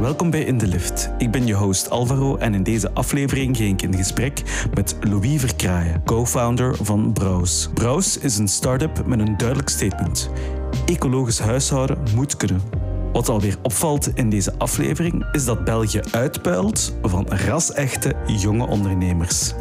Welkom bij In de Lift. Ik ben je host Alvaro en in deze aflevering ging ik in gesprek met Louis Verkraaien, co-founder van Browse. Browse is een start-up met een duidelijk statement. Ecologisch huishouden moet kunnen. Wat alweer opvalt in deze aflevering is dat België uitpuilt van ras-echte jonge ondernemers.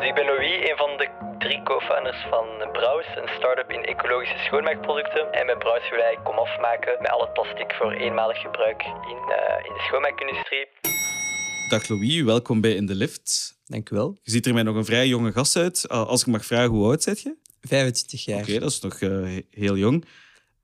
Ik ben Louis, een van de drie co-founders van Braus, een start-up in ecologische schoonmaakproducten. En met Braus wil ik kom afmaken met al het plastic voor eenmalig gebruik in, uh, in de schoonmaakindustrie. Dag Louis, welkom bij In de Lift. Dank u wel. Je ziet er mij nog een vrij jonge gast uit. Als ik mag vragen, hoe oud zit je? 25 jaar. Oké, dat is nog uh, heel jong.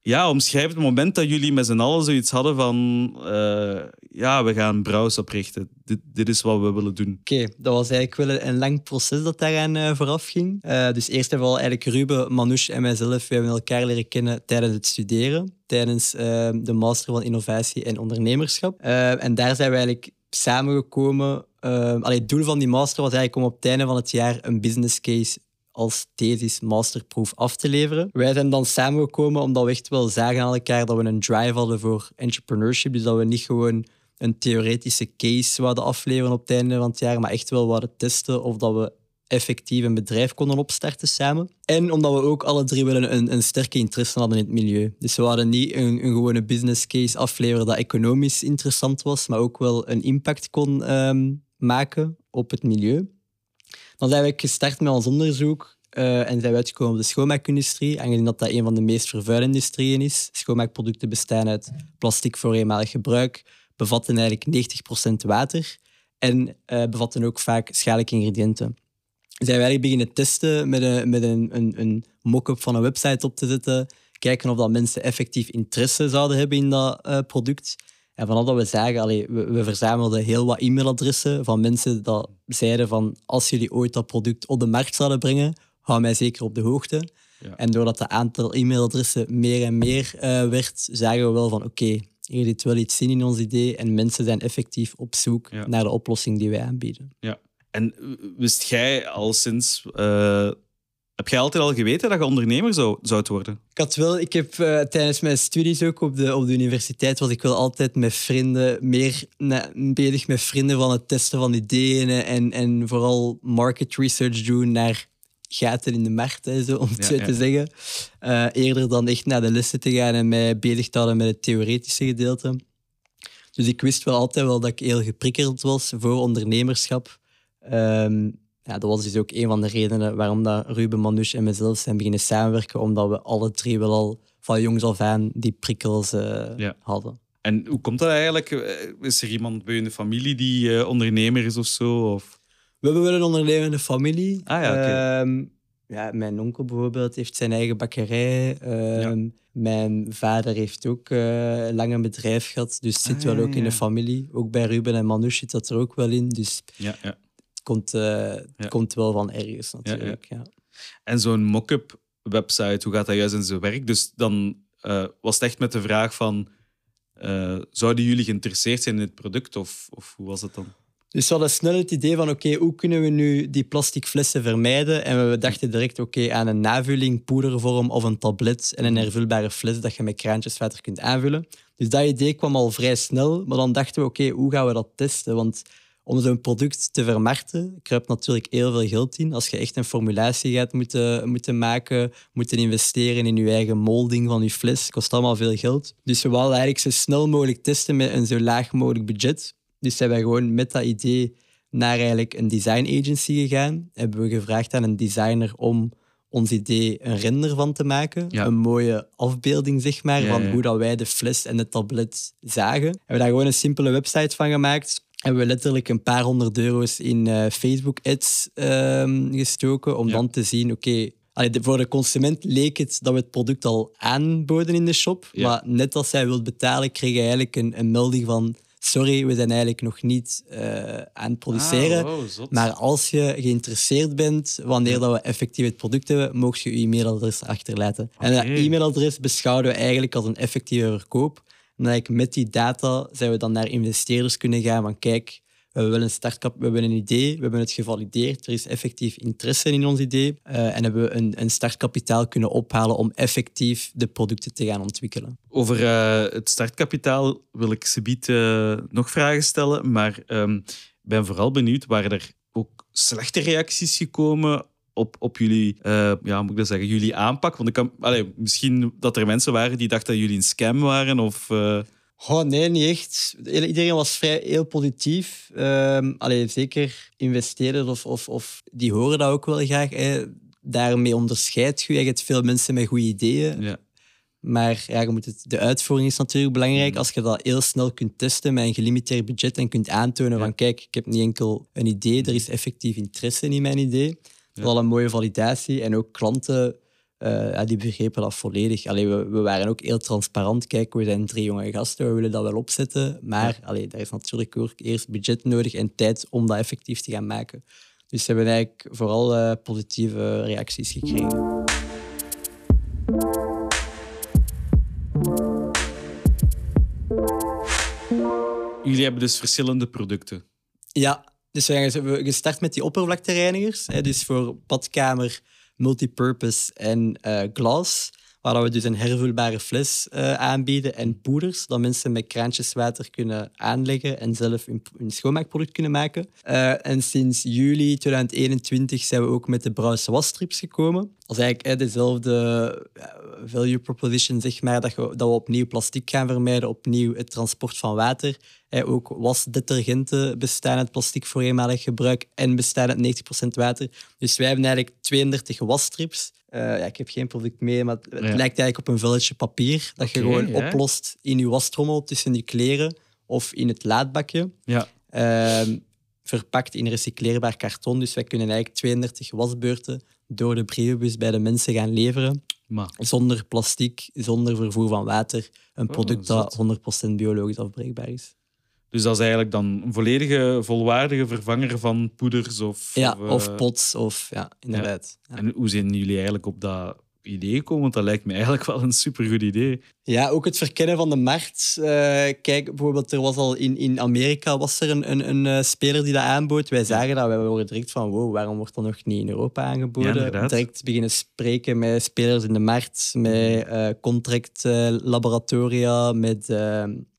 Ja, omschrijf het moment dat jullie met z'n allen zoiets hadden van... Uh, ja, we gaan Browse oprichten. Dit, dit is wat we willen doen. Oké, dat was eigenlijk wel een lang proces dat daaraan uh, vooraf ging. Uh, dus eerst en vooral eigenlijk Ruben, Manouche en mijzelf, we hebben elkaar leren kennen tijdens het studeren. Tijdens de master van innovatie en ondernemerschap. en daar zijn we eigenlijk samengekomen. allee, het doel van die master was eigenlijk om op het einde van het jaar een business case als thesis masterproef af te leveren. Wij zijn dan samengekomen omdat we echt wel zagen aan elkaar dat we een drive hadden voor entrepreneurship. Dus dat we niet gewoon een theoretische case wilden afleveren op het einde van het jaar, maar echt wel wilden testen of dat we effectief een bedrijf konden opstarten samen. En omdat we ook alle drie wel een, een sterke interesse hadden in het milieu. Dus we hadden niet een, een gewone business case afleveren dat economisch interessant was, maar ook wel een impact kon um, maken op het milieu. Dan zijn we gestart met ons onderzoek uh, en zijn we uitgekomen op de schoonmaakindustrie, aangezien dat dat een van de meest vervuilende industrieën is. Schoonmaakproducten bestaan uit plastic voor eenmalig gebruik, bevatten eigenlijk 90% water en uh, bevatten ook vaak schadelijke ingrediënten. Zijn we eigenlijk beginnen testen met een, met een, een, mock-up van een website op te zetten, kijken of dat mensen effectief interesse zouden hebben in dat uh, product. En vanaf dat we zagen, allee, we, we, verzamelden heel wat e-mailadressen van mensen die zeiden van als jullie ooit dat product op de markt zouden brengen, hou mij zeker op de hoogte. Ja. En doordat het aantal e-mailadressen meer en meer uh, werd, zagen we wel van oké, okay, hier zit wel iets in in ons idee en mensen zijn effectief op zoek ja. naar de oplossing die wij aanbieden. Ja. En wist jij al sinds uh heb jij altijd al geweten dat je ondernemer zou, zou worden? Ik had wel, ik heb uh, tijdens mijn studies ook op de, op de universiteit was ik wel altijd met vrienden, meer na, bezig met vrienden van het testen van ideeën en, en vooral market research doen naar gaten in de markt, hè, zo, om het ja, zo ja. te zeggen. Uh, eerder dan echt naar de lessen te gaan en mij bezig te houden met het theoretische gedeelte. Dus ik wist wel altijd wel dat ik heel geprikkeld was voor ondernemerschap. Um, ja, dat was dus ook een van de redenen waarom dat Ruben, Manouche en mezelf zijn beginnen samenwerken, omdat we alle drie wel al van jongs af aan die prikkels uh, ja. hadden. En hoe komt dat eigenlijk? Is er iemand bij je in de familie die uh, ondernemer is of zo? Of? We hebben wel een ondernemende familie. Ah, ja, okay. um, ja, mijn onkel bijvoorbeeld heeft zijn eigen bakkerij. Um, ja. Mijn vader heeft ook uh, lang een bedrijf gehad, dus zit ah, wel ook ja, in de familie. Ook bij Ruben en Manouche zit dat er ook wel in. Dus ja, komt, ja. komt wel van ergens natuurlijk. Ja. En zo'n mock-up website, hoe gaat dat juist in zijn werk? Dus dan uh, was het echt met de vraag van, uh, zouden jullie geïnteresseerd zijn in het product of, of hoe was het dan? Dus we hadden snel het idee van, oké, okay, hoe kunnen we nu die plastic flessen vermijden? En we dachten direct, oké, okay, aan een navulling, poedervorm of een tablet en een hervulbare fles dat je met kraantjeswater kunt aanvullen. Dus dat idee kwam al vrij snel, maar dan dachten we, oké, okay, hoe gaan we dat testen? Want om zo'n product te vermarkten, kruipt natuurlijk heel veel geld in. Als je echt een formulatie gaat moeten, moeten maken, moeten investeren in je eigen molding van je fles, kost allemaal veel geld. Dus we wilden eigenlijk zo snel mogelijk testen met een zo laag mogelijk budget. Dus zijn wij gewoon met dat idee naar eigenlijk een design agency gegaan. Hebben we gevraagd aan een designer om ons idee een render van te maken. Ja. Een mooie afbeelding, zeg maar, ja, ja. van hoe dat wij de fles en het tablet zagen. Hebben we daar gewoon een simpele website van gemaakt hebben we letterlijk een paar honderd euro's in uh, Facebook-ads um, gestoken om ja. dan te zien, oké, okay, voor de consument leek het dat we het product al aanboden in de shop, ja. maar net als hij wil betalen, kreeg hij eigenlijk een, een, melding van sorry, we zijn eigenlijk nog niet uh, aan het produceren, ah, wow, maar als je geïnteresseerd bent, wanneer dat we effectief het product hebben, mocht je je e-mailadres achterlaten. Okay. En dat e-mailadres beschouwen we eigenlijk als een effectieve verkoop. Met die data zijn we dan naar investeerders kunnen gaan van kijk, we hebben een startkap, we hebben een idee, we hebben het gevalideerd, er is effectief interesse in ons idee uh, en hebben we een, een startkapitaal kunnen ophalen om effectief de producten te gaan ontwikkelen. Over uh, het startkapitaal wil ik Sebiet uh, nog vragen stellen, maar um, ben vooral benieuwd, waren er ook slechte reacties gekomen op, op jullie, uh, ja, moet ik dat zeggen, jullie aanpak? Want ik kan, misschien dat er mensen waren die dachten dat jullie een scam waren of... Uh... Oh, nee, niet echt. Iedereen was vrij heel positief. Um, allee, zeker investeerders of, of, of die horen dat ook wel graag. Hè. Daarmee onderscheidt je. Je hebt veel mensen met goede ideeën. Ja. Maar ja, je moet het, de uitvoering is natuurlijk belangrijk. Als je dat heel snel kunt testen met een gelimiteerd budget en kunt aantonen van kijk, ik heb niet enkel een idee, er is effectief interesse in mijn idee. Dat is al een mooie validatie. En ook klanten uh, die begrepen dat volledig. Allee, we, we, waren ook heel transparant. Kijk, we zijn drie jonge gasten, we willen dat wel opzetten. Maar ja. allee, daar is natuurlijk ook eerst budget nodig en tijd om dat effectief te gaan maken. Dus we hebben eigenlijk vooral uh, positieve reacties gekregen. Jullie hebben dus verschillende producten. Ja, dus we hebben gestart met die oppervlaktereinigers. Hè, dus voor badkamer, multipurpose en uh, glas. Waar we dus een hervulbare fles uh, aanbieden en poeders, dat mensen met kraantjes water kunnen aanleggen en zelf hun, schoonmaakproduct kunnen maken. Uh, en sinds juli 2021 zijn we ook met de Brouws wasstrips gekomen. Dat is eigenlijk hè, dezelfde value proposition, zeg maar, dat, je, dat we opnieuw plastic gaan vermijden, opnieuw het transport van water. Ook wasdetergenten bestaan uit plastic voor eenmalig gebruik en bestaan uit 90% water. Dus wij hebben eigenlijk 32 wasstrips. Uh, ja, ik heb geen product mee, maar het ja. lijkt eigenlijk op een vulletje papier dat okay, je gewoon oplost in je wastrommel tussen je kleren of in het laadbakje. Ja. Uh, verpakt in recycleerbaar karton. Dus wij kunnen eigenlijk 32 wasbeurten door de brievenbus bij de mensen gaan leveren. Maar. Zonder plastic, zonder vervoer van water. Een product oh, dat 100% biologisch afbreekbaar is. Dus dat is eigenlijk dan een volledige, volwaardige vervanger van poeders of... Ja, of, of pots, of ja, inderdaad. Ja. En hoe zijn jullie eigenlijk op dat idee gekomen? Want dat lijkt me eigenlijk wel een supergoed idee. Ja, ook het verkennen van de markt. Uh, kijk, bijvoorbeeld, er was al in, in Amerika was er een, een, een uh, speler die dat aanbood. Wij zagen dat, wij waren direct van, wow, waarom wordt dat nog niet in Europa aangeboden? Ja, direct beginnen spreken met spelers in de markt, met uh, contractlaboratoria, met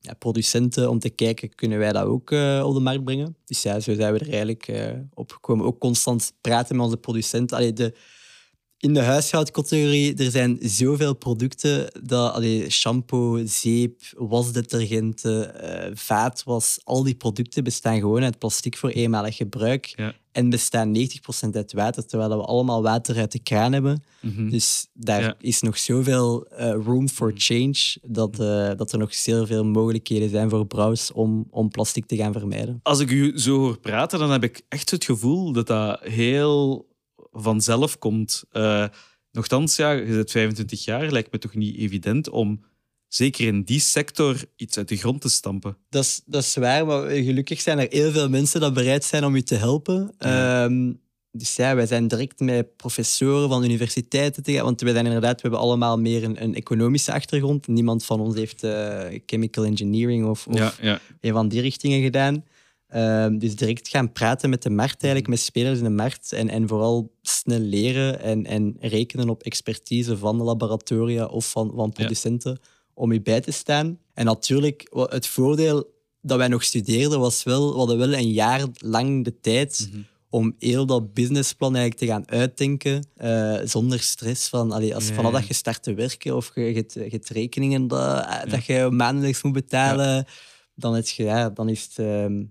ja, producenten, om te kijken, kunnen wij dat ook op de markt brengen? Dus ja, zo zijn we er eigenlijk op gekomen. Ook constant praten met onze producenten. Allee, de in de huishoudcategorie, er zijn zoveel producten dat allee, shampoo, zeep, wasdetergenten, uh, vaatwas, al die producten bestaan gewoon uit plastic voor eenmalig gebruik. Ja. En bestaan 90% uit water, terwijl we allemaal water uit de kraan hebben. Mm -hmm. Dus daar ja. is nog zoveel uh, room for change dat, uh, dat er nog zeer veel mogelijkheden zijn voor brouwers om, om plastic te gaan vermijden. Als ik u zo hoor praten, dan heb ik echt het gevoel dat dat heel vanzelf komt. Uh, nochtans, ja, je bent 25 jaar, lijkt me toch niet evident om zeker in die sector iets uit de grond te stampen. Dat is, dat is waar, maar gelukkig zijn er heel veel mensen die bereid zijn om je te helpen. Ja. Um, dus ja, wij zijn direct met professoren van universiteiten te gaan, want wij zijn inderdaad, we hebben allemaal meer een, een economische achtergrond. Niemand van ons heeft uh, chemical engineering of, of ja, ja. een van die richtingen gedaan. Um, dus direct gaan praten met de markt, eigenlijk, met spelers in de markt. En, en vooral snel leren en, en rekenen op expertise van de laboratoria of van, van producenten ja. om je bij te staan. En natuurlijk, het voordeel dat wij nog studeerden was wel, we hadden wel een jaar lang de tijd mm -hmm. om heel dat businessplan eigenlijk te gaan uitdenken uh, zonder stress. Van, allee, als, vanaf dat je start te werken of je, je, hebt- je rekeningen dat, dat je maandelijks moet betalen, dan, je, ja, dan is het... ehm,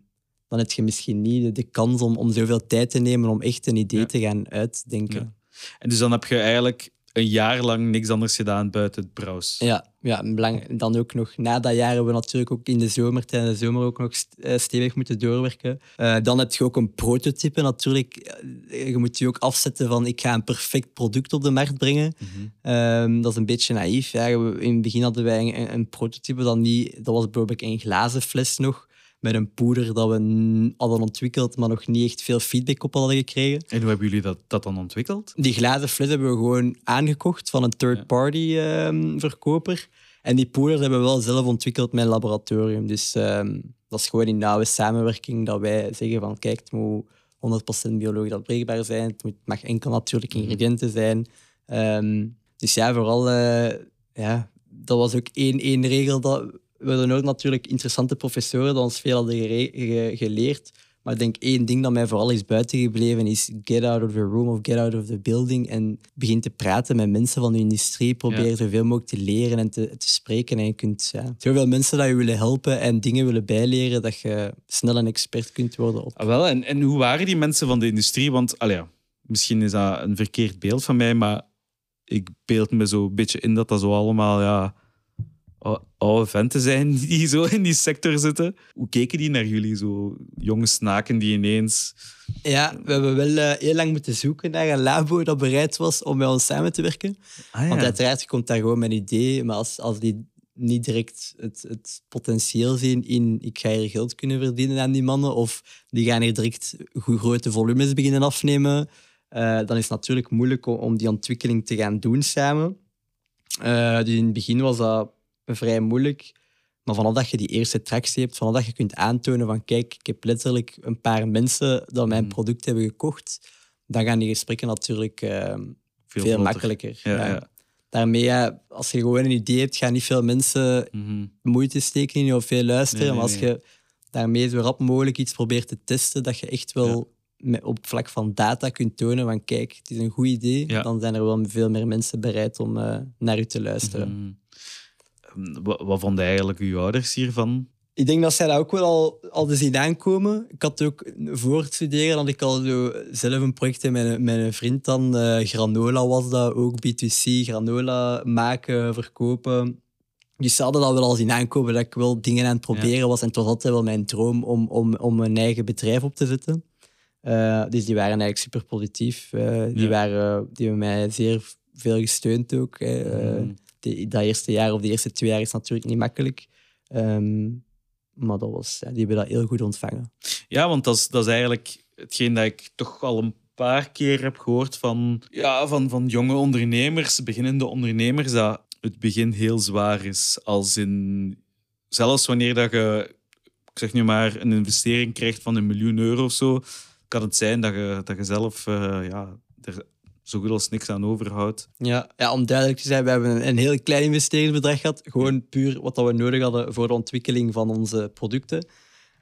dan heb je misschien niet de, kans om, om zoveel tijd te nemen om echt een idee Ja. te gaan uitdenken. Ja. En dus dan heb je eigenlijk een jaar lang niks anders gedaan buiten het brouws. Ja, ja belang, dan ook nog na dat jaar hebben we natuurlijk ook in de zomer, tijdens de zomer ook nog eh, stevig moeten doorwerken. Eh, dan heb je ook een prototype natuurlijk. Eh, Je moet je ook afzetten van ik ga een perfect product op de markt brengen. Mhm. Ehm, dat is een beetje naïef. Ja, in het begin hadden wij een, een prototype dat niet... Dat was bijvoorbeeld een glazen fles nog, met een poeder dat we hadden ontwikkeld, maar nog niet echt veel feedback op hadden gekregen. En hoe hebben jullie dat, dat dan ontwikkeld? Die glazen fles hebben we gewoon aangekocht van een third-party ehm, verkoper. En die poeders hebben we wel zelf ontwikkeld met een laboratorium. Dus ehm, dat is gewoon in nauwe samenwerking dat wij zeggen van kijk, het moet 100% biologisch afbreekbaar zijn. Het moet- mag enkel natuurlijke Mhm. ingrediënten zijn. Ehm, dus ja, vooral, eh, ja, dat was ook één, één regel. Dat, we hadden ook natuurlijk interessante professoren die ons veel hadden ge- geleerd. Maar ik denk één ding dat mij vooral is buitengebleven is get out of the room of get out of the building en begin te praten met mensen van de industrie. Probeer Ja. zoveel mogelijk te leren en te, te spreken. En je kunt ja, zoveel mensen dat je willen helpen en dingen willen bijleren dat je snel een expert kunt worden op Ah, wel, en, en hoe waren die mensen van de industrie? Want ja, misschien is dat een verkeerd beeld van mij, maar ik beeld me zo een beetje in dat dat zo allemaal ja, oude venten zijn die zo in die sector zitten. Hoe keken die naar jullie? Zo jonge snaken die ineens... Ja, we hebben wel eh, heel lang moeten zoeken naar een labo dat bereid was om met ons samen te werken. Ah, Want uiteraard je komt daar gewoon met een idee, maar als, als die niet direct het, het potentieel zien in ik ga hier geld kunnen verdienen aan die mannen, of die gaan hier direct grote volumes beginnen afnemen, eh, dan is het natuurlijk moeilijk om, om die ontwikkeling te gaan doen samen. Eh, dus in het begin was dat vrij moeilijk. Maar vanaf dat je die eerste tractie hebt, vanaf dat je kunt aantonen van kijk, ik heb letterlijk een paar mensen dat mijn Mhm. product hebben gekocht, dan gaan die gesprekken natuurlijk eh, veel, makkelijker. Ja, Ja. ja. Daarmee, als je gewoon een idee hebt, gaan niet veel mensen Mhm. moeite steken in je of veel luisteren. Nee, nee, maar als je daarmee zo rap mogelijk iets probeert te testen, dat je echt wel met, op vlak van data kunt tonen van kijk, het is een goed idee, dan zijn er wel veel meer mensen bereid om eh, naar u te luisteren. Mhm. Wat, wat vonden eigenlijk uw ouders hiervan? Ik denk dat zij dat ook wel al, al te zien aankomen. Ik had ook voor het studeren dat ik al zo zelf een project met een vriend dan. eh, granola was dat, ook B2C, granola maken, verkopen. Dus ze hadden dat wel al zien aankomen dat ik wel dingen aan het proberen was. En het was altijd wel mijn droom om, om, om een eigen bedrijf op te zetten. Eh, dus die waren eigenlijk super positief. Eh, die, Ja. waren, die hebben mij zeer veel gesteund ook. hè. Eh, Mhm. die, dat eerste jaar of de eerste twee jaar is natuurlijk niet makkelijk. Ehm, maar dat was, ja, die hebben dat heel goed ontvangen. Ja, want dat is, dat is eigenlijk hetgeen dat ik toch al een paar keer heb gehoord van, ja, van, van jonge ondernemers, beginnende ondernemers, dat het begin heel zwaar is. Als in, zelfs wanneer dat je, ik zeg nu maar, een investering krijgt van een miljoen euro of zo, kan het zijn dat je, dat je zelf eh, ja, er zo goed als niks aan overhoudt. Ja, ja, om duidelijk te zijn, we hebben een, een heel klein investeringsbedrag gehad. Gewoon puur wat dat we nodig hadden voor de ontwikkeling van onze producten.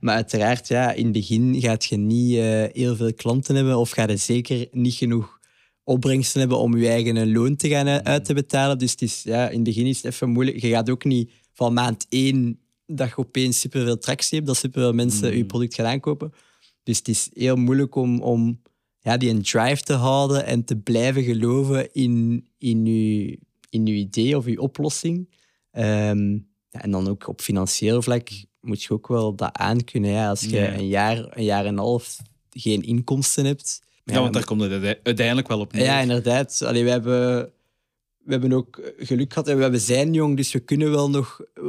Maar uiteraard, ja, in het begin gaat je niet eh, heel veel klanten hebben of ga je zeker niet genoeg opbrengsten hebben om je eigen een loon te gaan eh, uit te betalen. Dus het is, ja, in het begin is het even moeilijk. Je gaat ook niet van maand één dat je opeens superveel tractie hebt, dat superveel mensen je product gaan aankopen. Dus het is heel moeilijk om, om ja, die een drive te houden en te blijven geloven in, in, uw, in uw idee of uw oplossing. Ehm, ja, en dan ook op financieel vlak moet je ook wel dat aankunnen. Ja. Als je Ja. een, jaar, een jaar en een half geen inkomsten hebt. Ja, want daar komt het uite- uiteindelijk wel op neer. Ja, inderdaad. Allee, we, hebben, we hebben ook geluk gehad en we hebben zijn jong, dus we kunnen wel nog eh,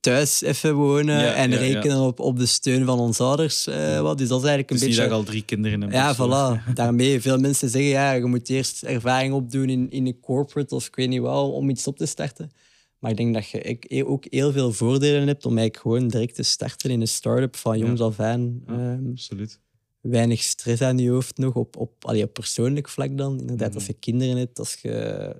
thuis even wonen Ja, en ja, ja. rekenen Op, op de steun van onze ouders. eh, wat. Dus dat is eigenlijk een Dus beetje... je al drie kinderen hebt. Ja, voilà. Daarmee, veel mensen zeggen, ja, je moet eerst ervaring opdoen in, in een corporate of ik weet niet wel, om iets op te starten. Maar ik denk dat je ik- ook heel veel voordelen hebt om eigenlijk gewoon direct te starten in een start-up van jongs af aan. Ehm, Absoluut. weinig stress aan je hoofd nog, op, op, allee, op persoonlijk vlak dan. Inderdaad, Mhm. als je kinderen hebt, als je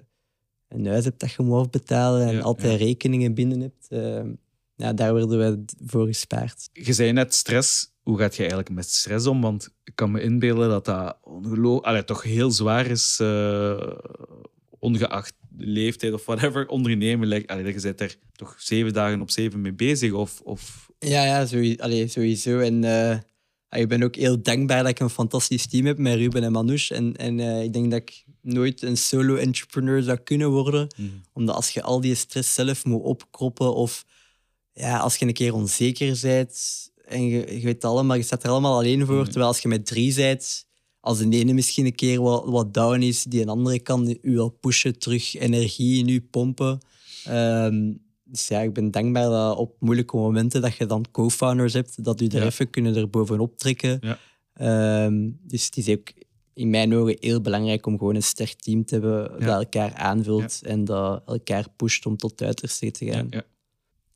een huis hebt dat je moet afbetalen en Ja, altijd ja. rekeningen binnen hebt. ehm, ja, daar worden we voor gespaard. Je zei net stress. Hoe gaat je eigenlijk met stress om? Want ik kan me inbeelden dat dat ongeloo- Allee, toch heel zwaar is, eh, ongeacht leeftijd of whatever. Ondernemen, like, allee, je bent er toch zeven dagen op zeven mee bezig. Of, of... Ja, ja sowieso. Allee, sowieso. En eh, ja, ik ben ook heel dankbaar dat ik een fantastisch team heb met Ruben en Manouche. En, en eh, ik denk dat ik nooit een solo-entrepreneur zou kunnen worden. Omdat als je al die stress zelf moet opkroppen of ja, als je een keer onzeker bent en je, je weet het allemaal, je staat er allemaal alleen voor. Terwijl als je met drie bent, als de ene misschien een keer wat, wat down is, die een andere kan u wel pushen, terug energie in u pompen. Ehm, dus ja, ik ben dankbaar dat op moeilijke momenten dat je dan co-founders hebt, dat u er Ja. even kunnen er bovenop trekken. Ja. Ehm, dus het is ook in mijn ogen heel belangrijk om gewoon een sterk team te hebben dat elkaar aanvult en dat elkaar pusht om tot het uiterste te gaan. Ja,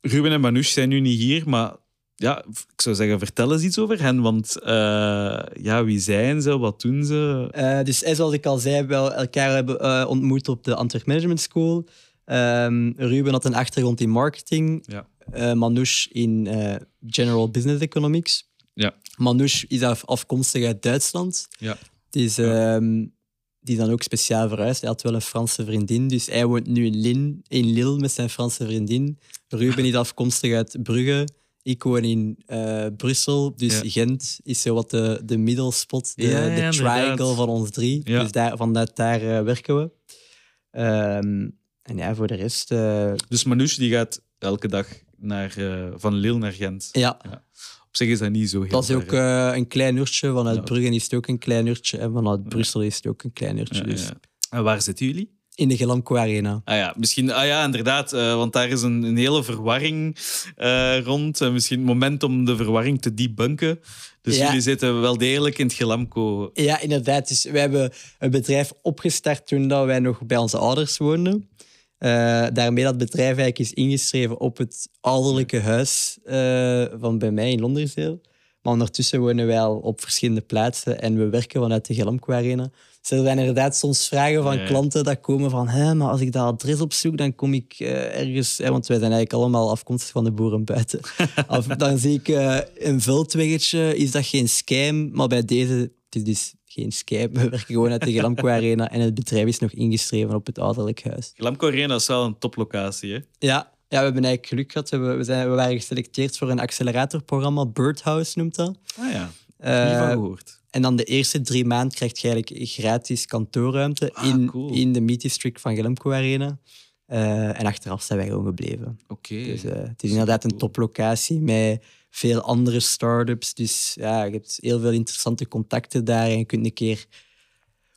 Ruben en Manouche zijn nu niet hier, maar ja, ik zou zeggen, vertel eens iets over hen. Want uh, ja, wie zijn ze? Wat doen ze? Uh, dus zoals ik al zei, we elkaar hebben uh, ontmoet op de Antwerp Management School. Um, Ruben had een achtergrond in marketing. Ja. Manouche in General Business Economics. Ja. Manouche is af, afkomstig uit Duitsland. Ja. Dus, um, die dan ook speciaal verhuisd. Hij had wel een Franse vriendin, dus hij woont nu in, Lin, in Lille met zijn Franse vriendin. Ruben is afkomstig uit Brugge. Ik woon in uh, Brussel, dus Gent is zo wat de, de middelspot, de, ja, de triangle van ons drie. Dus daar, vanuit daar uh, werken we. Um, en ja, voor de rest... Uh... Dus Manouche die gaat elke dag naar, van Lille naar Gent. Ja. Op zich is dat niet zo heel Dat is ook een klein uurtje. Vanuit Brugge is het ook een klein uurtje. En vanuit Brussel is het ook een klein uurtje. Dus. En waar zitten jullie? In de Gelamco Arena. Ah ja, misschien, ah ja inderdaad, uh, want daar is een, een hele verwarring uh, rond. Uh, misschien het moment om de verwarring te debunken. Dus ja. jullie zitten wel degelijk in het Gelamco. Ja, inderdaad. Dus we hebben een bedrijf opgestart toen dat wij nog bij onze ouders woonden. Daarmee dat bedrijf eigenlijk is ingeschreven op het ouderlijke huis van bij mij in Londersdeel. Maar ondertussen wonen wij al op verschillende plaatsen en we werken vanuit de Gelamco Arena. Dus er zijn inderdaad soms vragen van klanten dat komen van Hé, maar als ik dat adres opzoek, dan kom ik uh, ergens... Hè, want wij zijn eigenlijk allemaal afkomstig van de boeren buiten. of, dan zie ik uh, een veldweggetje, is dat geen scam? Maar bij deze, het is dus geen scam. We werken gewoon uit de Glamco Arena en het bedrijf is nog ingeschreven op het ouderlijk huis. Glamco Arena is wel een toplocatie, hè? Ja, ja, we hebben eigenlijk geluk gehad. We, zijn, we waren geselecteerd voor een acceleratorprogramma. Birdhouse noemt dat. Ah ja, uh, niet van gehoord. En dan de eerste drie maanden krijg je eigenlijk gratis kantoorruimte ah, in, in de Meet District van Glamco Arena. Uh, en achteraf zijn wij gewoon gebleven. Oké. Dus, uh, het is inderdaad een toplocatie met veel andere start-ups. Dus ja, je hebt heel veel interessante contacten daar. En je kunt een keer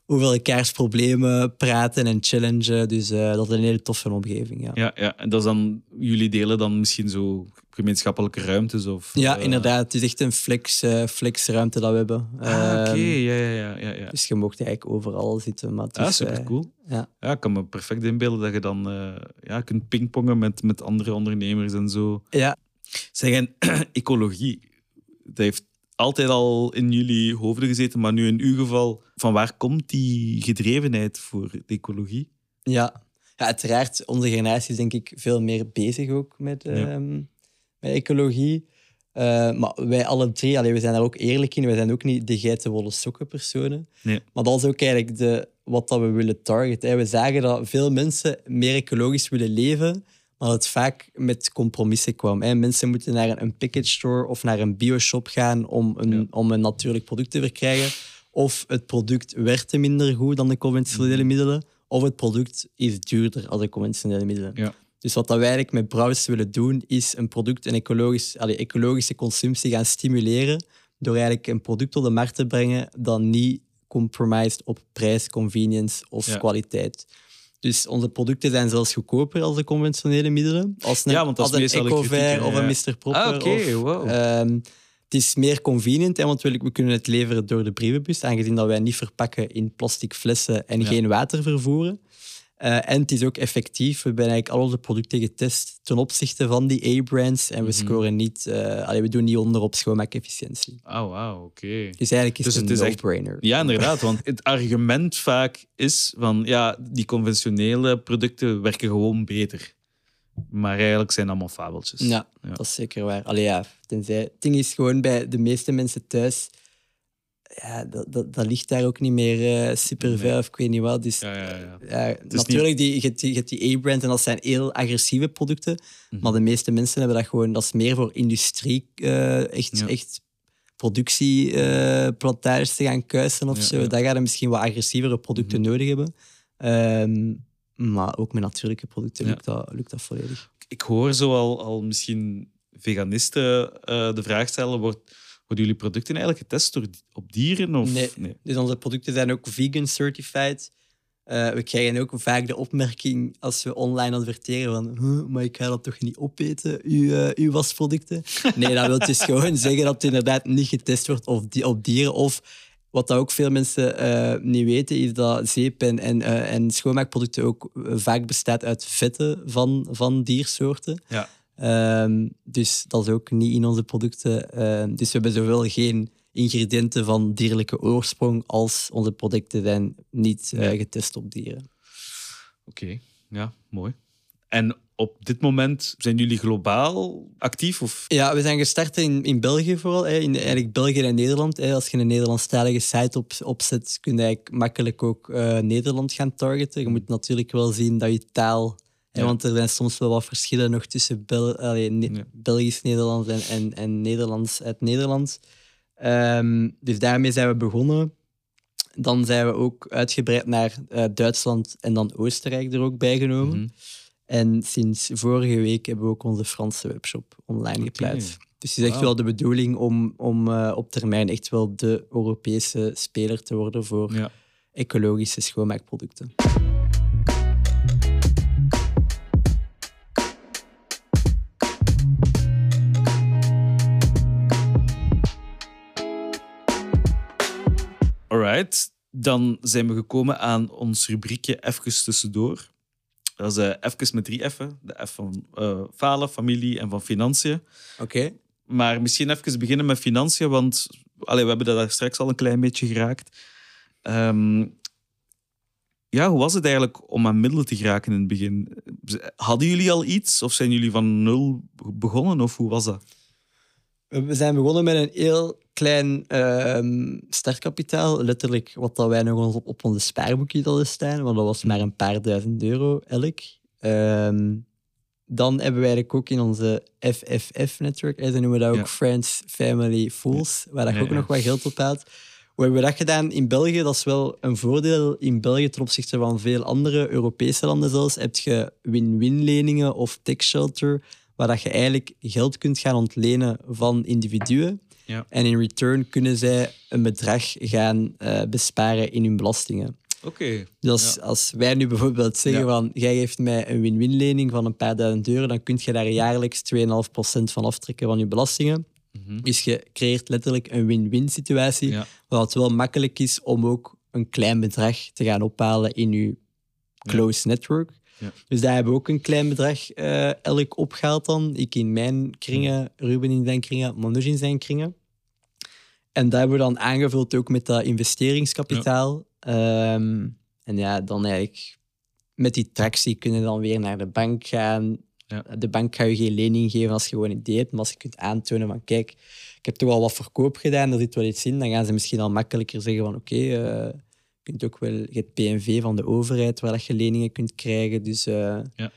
over elkaars problemen praten en challengen. Dus uh, dat is een hele toffe omgeving. Ja. Ja, ja, en dat is dan, jullie delen dan misschien zo gemeenschappelijke ruimtes? Of, ja, uh... inderdaad. Het is echt een flex, uh, flexruimte dat we hebben. Ah, oké. Okay. Ja, ja, ja, ja, Dus je mocht eigenlijk overal zitten. Maar ja, super cool. ja. ja, ik kan me perfect inbeelden dat je dan ja, kunt pingpongen met, met andere ondernemers en zo. Ja. Zeg, ecologie, dat heeft altijd al in jullie hoofden gezeten, maar nu in uw geval, van waar komt die gedrevenheid voor de ecologie? Ja, ja uiteraard, onze generatie is denk ik veel meer bezig ook met, ehm, met ecologie. Uh, maar wij alle drie, allee, we zijn daar ook eerlijk in, wij zijn ook niet de geitenwolle sokken personen. Nee. Maar dat is ook eigenlijk de, wat dat we willen targeten. We zagen dat veel mensen meer ecologisch willen leven, dat het vaak met compromissen kwam. Hè. Mensen moeten naar een package store of naar een bioshop gaan om een, om een natuurlijk product te verkrijgen. Of het product werkte minder goed dan de conventionele mhm. middelen, of het product is duurder dan de conventionele middelen. Ja. Dus wat we eigenlijk met Brouwers willen doen, is een product een ecologisch, allee, ecologische consumptie gaan stimuleren door eigenlijk een product op de markt te brengen dat niet compromised op prijs, convenience of kwaliteit. Dus onze producten zijn zelfs goedkoper als de conventionele middelen. Als een, ja, want dat als een Ecovair of een Mr. Proper. Ah, wow. Um, het is meer convenient, hè, want we kunnen het leveren door de brievenbus, aangezien dat wij niet verpakken in plastic flessen en geen water vervoeren. Uh, en het is ook effectief. We hebben eigenlijk al onze producten getest ten opzichte van die A-brands. En we mhm. scoren niet, uh, allee, we doen niet onder op schoonmaakefficiëntie. Oh, wow, oké. Dus eigenlijk is dus het, het een no-brainer. Ja, inderdaad. want het argument vaak is van, ja, die conventionele producten werken gewoon beter. Maar eigenlijk zijn allemaal fabeltjes. Ja, ja. dat is zeker waar. Allee, ja, tenzij, het ding is gewoon bij de meeste mensen thuis ja, dat, dat, dat, ligt daar ook niet meer uh, super ver of ik weet niet wat. Dus, ja, ja, ja. natuurlijk, die, je hebt die, die A-brand en dat zijn heel agressieve producten. Mhm. Maar de meeste mensen hebben dat gewoon, dat is meer voor industrie, uh, echt, echt productieplantages uh, te gaan kuisen of zo. Daar gaan we misschien wat agressievere producten mhm. nodig hebben. Um, maar ook met natuurlijke producten lukt, dat, lukt dat volledig. Ik hoor zo al, al misschien veganisten de vraag stellen, wordt worden jullie producten eigenlijk getest door, op dieren? Of? Nee. dus onze producten zijn ook vegan certified. Uh, we krijgen ook vaak de opmerking als we online adverteren van maar ik ga dat toch niet opeten, uw, uh, uw wasproducten. Nee, dat wil dus gewoon zeggen dat het inderdaad niet getest wordt op, die, op dieren of wat dat ook veel mensen eh, niet weten, is dat zeep en, en, eh, en schoonmaakproducten ook eh, vaak bestaat uit vetten van, van diersoorten. Ja. Ehm, dus dat is ook niet in onze producten. Ehm, dus we hebben zowel geen ingrediënten van dierlijke oorsprong als onze producten zijn niet eh, getest op dieren. Oké, ja, mooi. En op dit moment zijn jullie globaal actief? Of? Ja, we zijn gestart in, in België vooral. Hè. In eigenlijk België en Nederland. Hè. Als je een Nederlandstalige site op, opzet, kun je eigenlijk makkelijk ook eh, Nederland gaan targeten. Je moet natuurlijk wel zien dat je taal... Ja. want er zijn soms wel wat verschillen nog tussen Bel allee, Ne-. Belgisch-Nederlands en, en, en Nederlands uit Nederland. Ehm, dus daarmee zijn we begonnen. Dan zijn we ook uitgebreid naar eh, Duitsland en dan Oostenrijk er ook bij genomen. Mhm. En sinds vorige week hebben we ook onze Franse webshop online geplaatst. Dus het is echt wel de bedoeling om, om eh, op termijn echt wel de Europese speler te worden voor Ja. ecologische schoonmaakproducten. Alright, dan zijn we gekomen aan ons rubriekje Even tussendoor. Dat is eh even met drie F'en. De F van eh, falen, familie en van financiën. Oké. Maar misschien even beginnen met financiën, want allee, we hebben dat daar straks al een klein beetje geraakt. Ehm, ja, hoe was het eigenlijk om aan middelen te geraken in het begin? Hadden jullie al iets of zijn jullie van nul begonnen of hoe was dat? We zijn begonnen met een heel klein ehm, startkapitaal. Letterlijk wat dat wij nog op, op onze spaarboekje hadden staan. Want dat was maar een paar duizend euro elk. Ehm, dan hebben we eigenlijk ook in onze FFF-network, ze noemen dat ook Ja. Friends, Family, Fools, waar dat Ja, ook ja. nog wat geld op haalt. Hoe hebben we dat gedaan in België? Dat is wel een voordeel in België ten opzichte van veel andere Europese landen zelfs. Heb je win-win leningen of tech shelter, waar dat je eigenlijk geld kunt gaan ontlenen van individuen. Ja. En in return kunnen zij een bedrag gaan eh, besparen in hun belastingen. Oké. Dus als, Ja. als wij nu bijvoorbeeld zeggen Ja. van jij geeft mij een win-win lening van een paar duizend euro, dan kun je daar jaarlijks 2,5% van aftrekken van je belastingen. Mhm. Dus je creëert letterlijk een win-win situatie, Ja. waar het wel makkelijk is om ook een klein bedrag te gaan ophalen in je close network. Ja. Dus daar hebben we ook een klein bedrag eh, elk opgehaald dan. Ik in mijn kringen, Ruben in zijn kringen, Manoj in zijn kringen. En dat hebben we dan aangevuld ook met dat investeringskapitaal. Ehm, en ja, dan eigenlijk met die tractie kunnen dan weer naar de bank gaan. Ja. De bank gaat je geen lening geven als je gewoon een idee hebt. Maar als je kunt aantonen van kijk, ik heb toch al wat verkoop gedaan, er zit wel iets in, dan gaan ze misschien al makkelijker zeggen van oké, eh, je kunt ook wel je hebt PNV van de overheid waar je leningen kunt krijgen. Dus eh, Ja.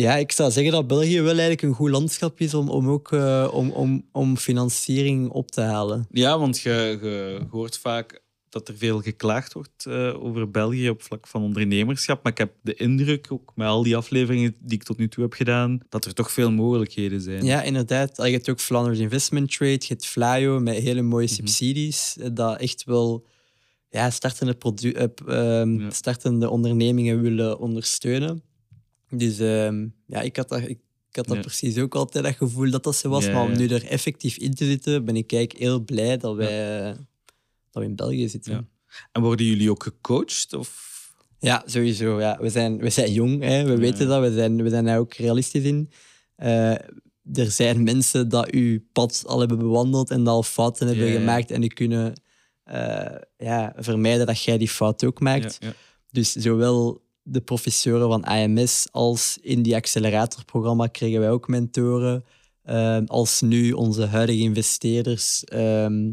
Ja, ik zou zeggen dat België wel eigenlijk een goed landschap is om, om ook eh, om, om, om financiering op te halen. Ja, want je, je hoort vaak dat er veel geklaagd wordt eh, over België op vlak van ondernemerschap. Maar ik heb de indruk, ook met al die afleveringen die ik tot nu toe heb gedaan, dat er toch veel mogelijkheden zijn. Ja, inderdaad. Je hebt ook Flanders Investment Trade, je hebt Flyo met hele mooie subsidies. eh, Dat echt wel ja, startende, Ja. startende ondernemingen willen ondersteunen. Dus ehm, ja, ik had dat, ik, ik had dat Ja. precies ook altijd dat gevoel dat dat zo was. Ja, maar om nu er effectief in te zitten, ben ik eigenlijk heel blij dat wij dat we in België zitten. En worden jullie ook gecoacht? Of... Ja, sowieso. Ja. We, zijn, we zijn jong, hè. we weten dat. We zijn, we zijn daar ook realistisch in. Eh, er zijn mensen dat uw pad al hebben bewandeld en dat al fouten hebben gemaakt en die kunnen eh, ja, vermijden dat jij die fout ook maakt. Dus zowel de professoren van AMS als in die acceleratorprogramma kregen wij ook mentoren. Ehm, als nu onze huidige investeerders, ehm,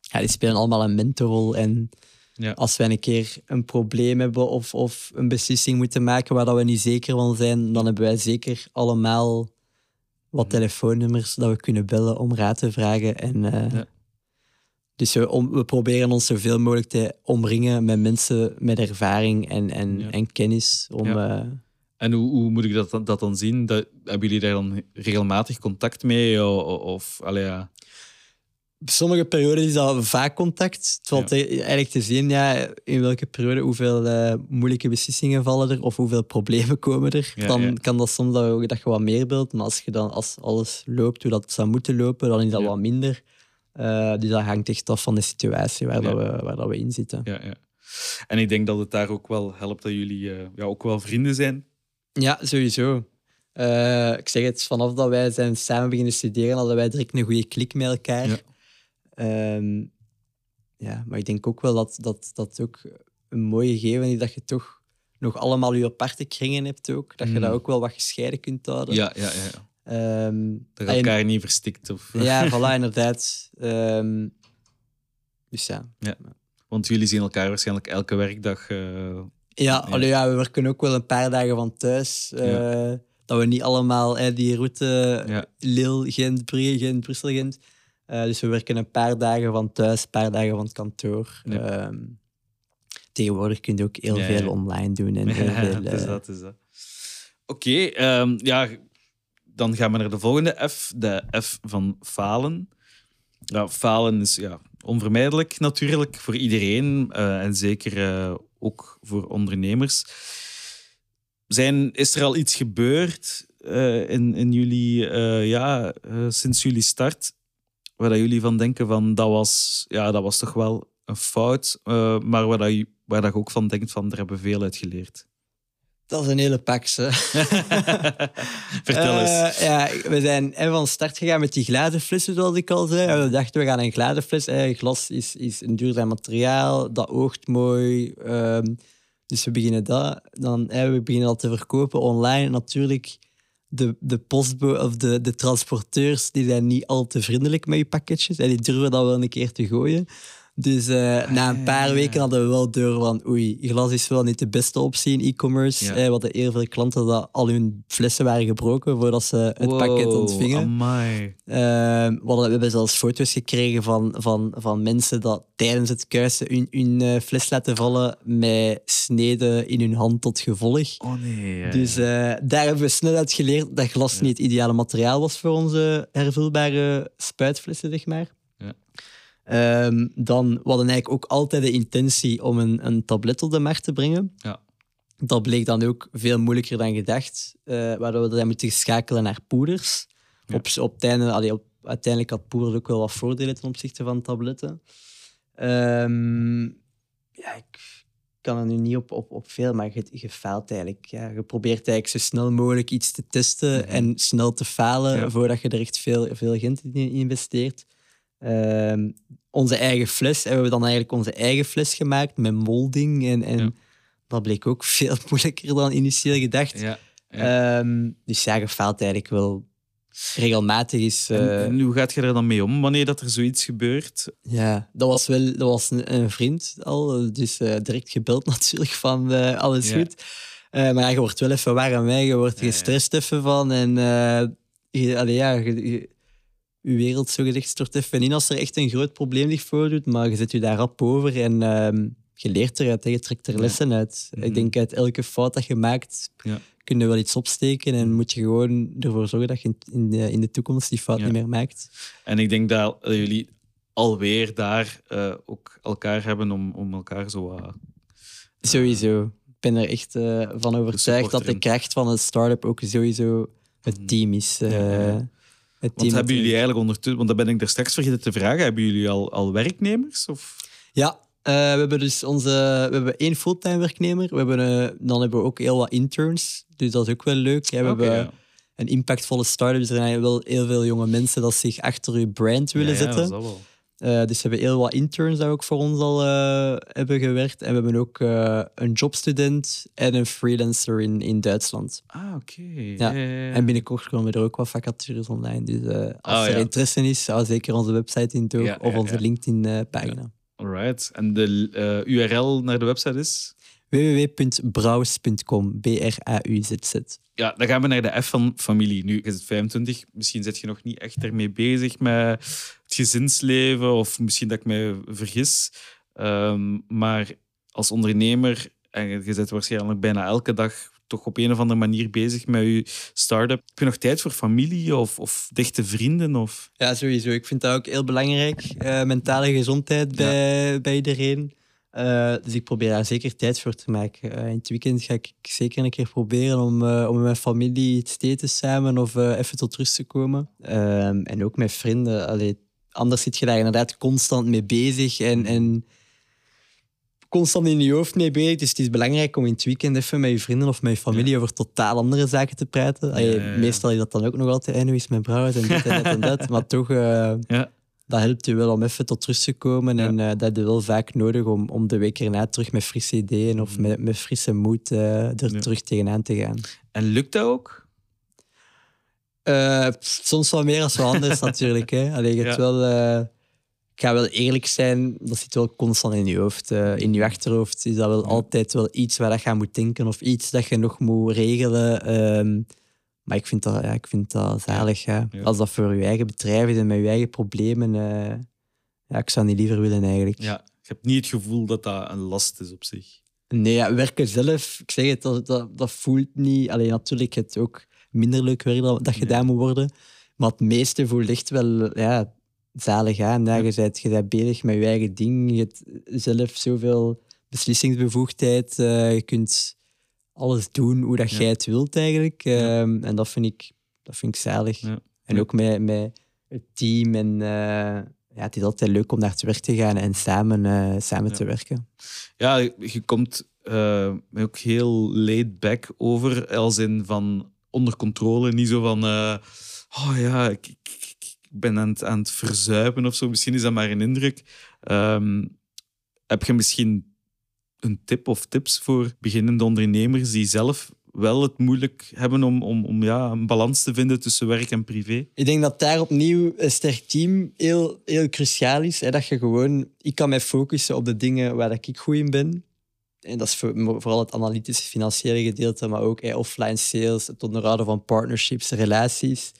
ja, die spelen allemaal een mentorrol. En Ja. als wij een keer een probleem hebben of, of een beslissing moeten maken waar dat we niet zeker van zijn, dan hebben wij zeker allemaal wat telefoonnummers dat we kunnen bellen om raad te vragen. En, eh, Ja. Dus we, om, we proberen ons zoveel mogelijk te omringen met mensen met ervaring en, en, Ja. en kennis. Om, Ja. eh, En hoe, hoe moet ik dat, dan- dat dan zien? Dat, hebben jullie daar dan regelmatig contact mee? Of, allee, ja. sommige periodes is dat vaak contact. Het valt e- eigenlijk te zien ja, in welke periode hoeveel eh, moeilijke beslissingen vallen er of hoeveel problemen komen er. Dan kan dat soms dat, dat je wat meer beeld. Maar als, je dan, als alles loopt hoe dat zou moeten lopen, dan is dat wat minder. Uh, dus dat hangt echt af van de situatie waar, dat, we, waar dat we in zitten. Ja, ja. En ik denk dat het daar ook wel helpt dat jullie uh, ja, ook wel vrienden zijn. Ja, sowieso. Uh, ik zeg het, vanaf dat wij zijn samen beginnen studeren, hadden wij direct een goede klik met elkaar. Ja. Um, ja, maar ik denk ook wel dat dat, dat ook een mooie gegeven is dat je toch nog allemaal je aparte kringen hebt ook. Dat je dat mm. ook wel wat gescheiden kunt houden. Ja, ja, ja. Um, dat je elkaar niet verstikt. Of... Ja, voilà, inderdaad. Um, dus ja. ja. Want jullie zien elkaar waarschijnlijk elke werkdag. Uh, ja, ja. ja, we werken ook wel een paar dagen van thuis. Uh, dat we niet allemaal die route ja. Lille, Gent, Brugge, Gent, Brussel, Gent. dus we werken een paar dagen van thuis, een paar dagen van het kantoor. Um, tegenwoordig kun je ook heel veel online doen. En heel veel, is dat, is dat. Oké, okay, um, ja, dan gaan we naar de volgende F, de F van falen. Ja, falen is ja, onvermijdelijk natuurlijk voor iedereen uh, en zeker uh, ook voor ondernemers. Zijn, is er al iets gebeurd uh, in, in jullie, ja, sinds jullie start, waar dat jullie van denken van dat was, ja, dat was toch wel een fout, maar waar, dat, waar dat je ook van denkt van daar hebben we veel uit geleerd? Dat is een hele pakse. Vertel eens. Uh, ja, we zijn van start gegaan met die glazen flessen, zoals ik al zei. We dachten, we gaan een glazen fles. Glas is, is een duurzaam materiaal, dat oogt mooi. Um, dus we beginnen dat. Dan, we beginnen dat te verkopen online. Natuurlijk, de, de postbo of de, de transporteurs die zijn niet al te vriendelijk met je pakketjes. En die durven dat wel een keer te gooien. Dus uh, na een paar ah. weken hadden we wel door van oei, glas is wel niet de beste optie in e-commerce. Ja. Eh, we hadden heel veel klanten dat al hun flessen waren gebroken voordat ze het pakket ontvingen. Uh, we hebben zelfs foto's gekregen van, van, van mensen dat tijdens het kuisen hun, hun uh, fles laten vallen met sneden in hun hand tot gevolg. Oh nee. Dus daar hebben we snel uit geleerd dat glas niet het ideale materiaal was voor onze hervulbare spuitflessen, zeg maar. Um, dan we hadden eigenlijk ook altijd de intentie om een, een tablet op de markt te brengen. Ja. Dat bleek dan ook veel moeilijker dan gedacht, uh, waardoor we dan moeten schakelen naar poeders. Op, op, het einde, allee, op, uiteindelijk had poeder ook wel wat voordelen ten opzichte van tabletten. Um, ja, ik kan er nu niet op, op, op veel, maar je, je faalt eigenlijk. Ja. Je probeert eigenlijk zo snel mogelijk iets te testen mhm. en snel te falen voordat je er echt veel, veel geld in investeert. Ehm, onze eigen fles hebben we dan eigenlijk onze eigen fles gemaakt met molding. En, en dat bleek ook veel moeilijker dan initieel gedacht. Ja, ehm, dus ja, je faalt eigenlijk wel regelmatig. Is, uh... en, hoe gaat je er dan mee om wanneer dat er zoiets gebeurt? Ja, dat was wel dat was een, vriend al. Dus uh, direct gebeld natuurlijk van uh, alles goed. maar je wordt wel even warm, hè. je wordt gestrest even van. En je, allee, ja, je, je wereld zo gezegd stort even in als er echt een groot probleem zich voordoet, maar je zet je daar rap over en uh, je leert eruit, je trekt er lessen uit. Ik mhm. denk uit elke fout dat je maakt, ja. kun je wel iets opsteken en moet je gewoon ervoor zorgen dat je in de, in de toekomst die fout niet meer maakt. En ik denk dat jullie alweer daar uh, ook elkaar hebben om, om elkaar zo... Uh, sowieso. Ik ben er echt van overtuigd dat de kracht van een start-up ook sowieso het mhm. team is. Ja, want hebben jullie eigenlijk ondertussen, want dat ben ik er straks vergeten te vragen, hebben jullie al, al werknemers? Of? Ja, uh, we hebben dus onze, we hebben één fulltime werknemer. We hebben, uh, dan hebben we ook heel wat interns, dus dat is ook wel leuk. we hebben een impactvolle start-up, dus er zijn wel heel veel jonge mensen dat zich achter je brand willen zetten. Ja, dat wel. Uh, dus we hebben heel wat interns die ook voor ons al uh, hebben gewerkt. En we hebben ook uh, een jobstudent en een freelancer in, in Duitsland. Ah, oké. Okay. Ja. En binnenkort komen er ook wat vacatures online. Dus als oh, er interesse is, zou zeker onze website in toe of onze LinkedIn-pagina. Alright. En de URL naar de website is? www.braus.com. B-R-A-U-Z-Z. Ja, dan gaan we naar de F van familie. Nu is het 25. Misschien zit je nog niet echt ermee bezig met het gezinsleven. Of misschien dat ik me vergis. Ehm, maar als ondernemer, en je zit waarschijnlijk bijna elke dag toch op een of andere manier bezig met je start-up. Heb je nog tijd voor familie of, of dichte vrienden? Of? Ja, sowieso. Ik vind dat ook heel belangrijk. Uh, mentale gezondheid bij, bij iedereen. Uh, dus ik probeer daar zeker tijd voor te maken. Uh, in het weekend ga ik zeker een keer proberen om, uh, om met mijn familie iets te eten samen of even tot rust te komen. Ehm, en ook met vrienden. Allee, anders zit je daar inderdaad constant mee bezig en, en constant in je hoofd mee bezig. Dus het is belangrijk om in het weekend even met je vrienden of met je familie over totaal andere zaken te praten. Allee, ja, ja. Meestal is dat dan ook nog altijd, en hoe is mijn brouwers en dit en dat en dat. Maar toch, eh, Ja. Dat helpt je wel om even tot rust te komen. En eh, dat heb je wel vaak nodig om, om de week erna terug met frisse ideeën of met, met frisse moed eh, er Ja. terug tegenaan te gaan. En lukt dat ook? Eh, soms wat meer als wat anders natuurlijk. Hè. Allee, je hebt Ja. wel, ik ga wel eerlijk zijn, dat zit wel constant in je hoofd. in je achterhoofd is dat wel altijd wel iets waar dat je aan moet denken of iets dat je nog moet regelen. Maar ik vind dat, ja, ik vind dat zalig. Ja. Ja. Als dat voor je eigen bedrijf is en met je eigen problemen, eh, ja, ik zou niet liever willen eigenlijk. Ja. Je hebt niet het gevoel dat dat een last is op zich. Nee, ja, werken zelf, ik zeg het, dat, dat, dat voelt niet. Alleen natuurlijk, het ook minder leuk werk dat, dat gedaan moet worden. Maar het meeste voelt echt wel ja, zalig aan. Ja, je, bent, je bent bezig met je eigen ding. Je hebt zelf zoveel beslissingsbevoegdheid. eh, je kunt alles doen hoe dat jij het wilt eigenlijk. Ehm, en dat vind ik, dat vind ik zalig. En ook met, met het team. En, eh, ja, het is altijd leuk om naar te werk te gaan en samen, eh, samen Ja. te werken. Ja, je komt eh, ook heel laid back over, als in van onder controle. Niet zo van, oh ja, ik, ik, ik- ik ben aan het, aan het verzuipen of zo. Misschien is dat maar een indruk. Ehm, heb je misschien een tip of tips voor beginnende ondernemers die zelf wel het moeilijk hebben om, om, om ja, een balans te vinden tussen werk en privé? Ik denk dat daar opnieuw een sterk team heel, heel cruciaal is. Hè? Dat je gewoon... Ik kan mij focussen op de dingen waar ik goed in ben. En dat is voor- vooral het analytische, financiële gedeelte, maar ook offline sales, het onderhouden van partnerships, relaties.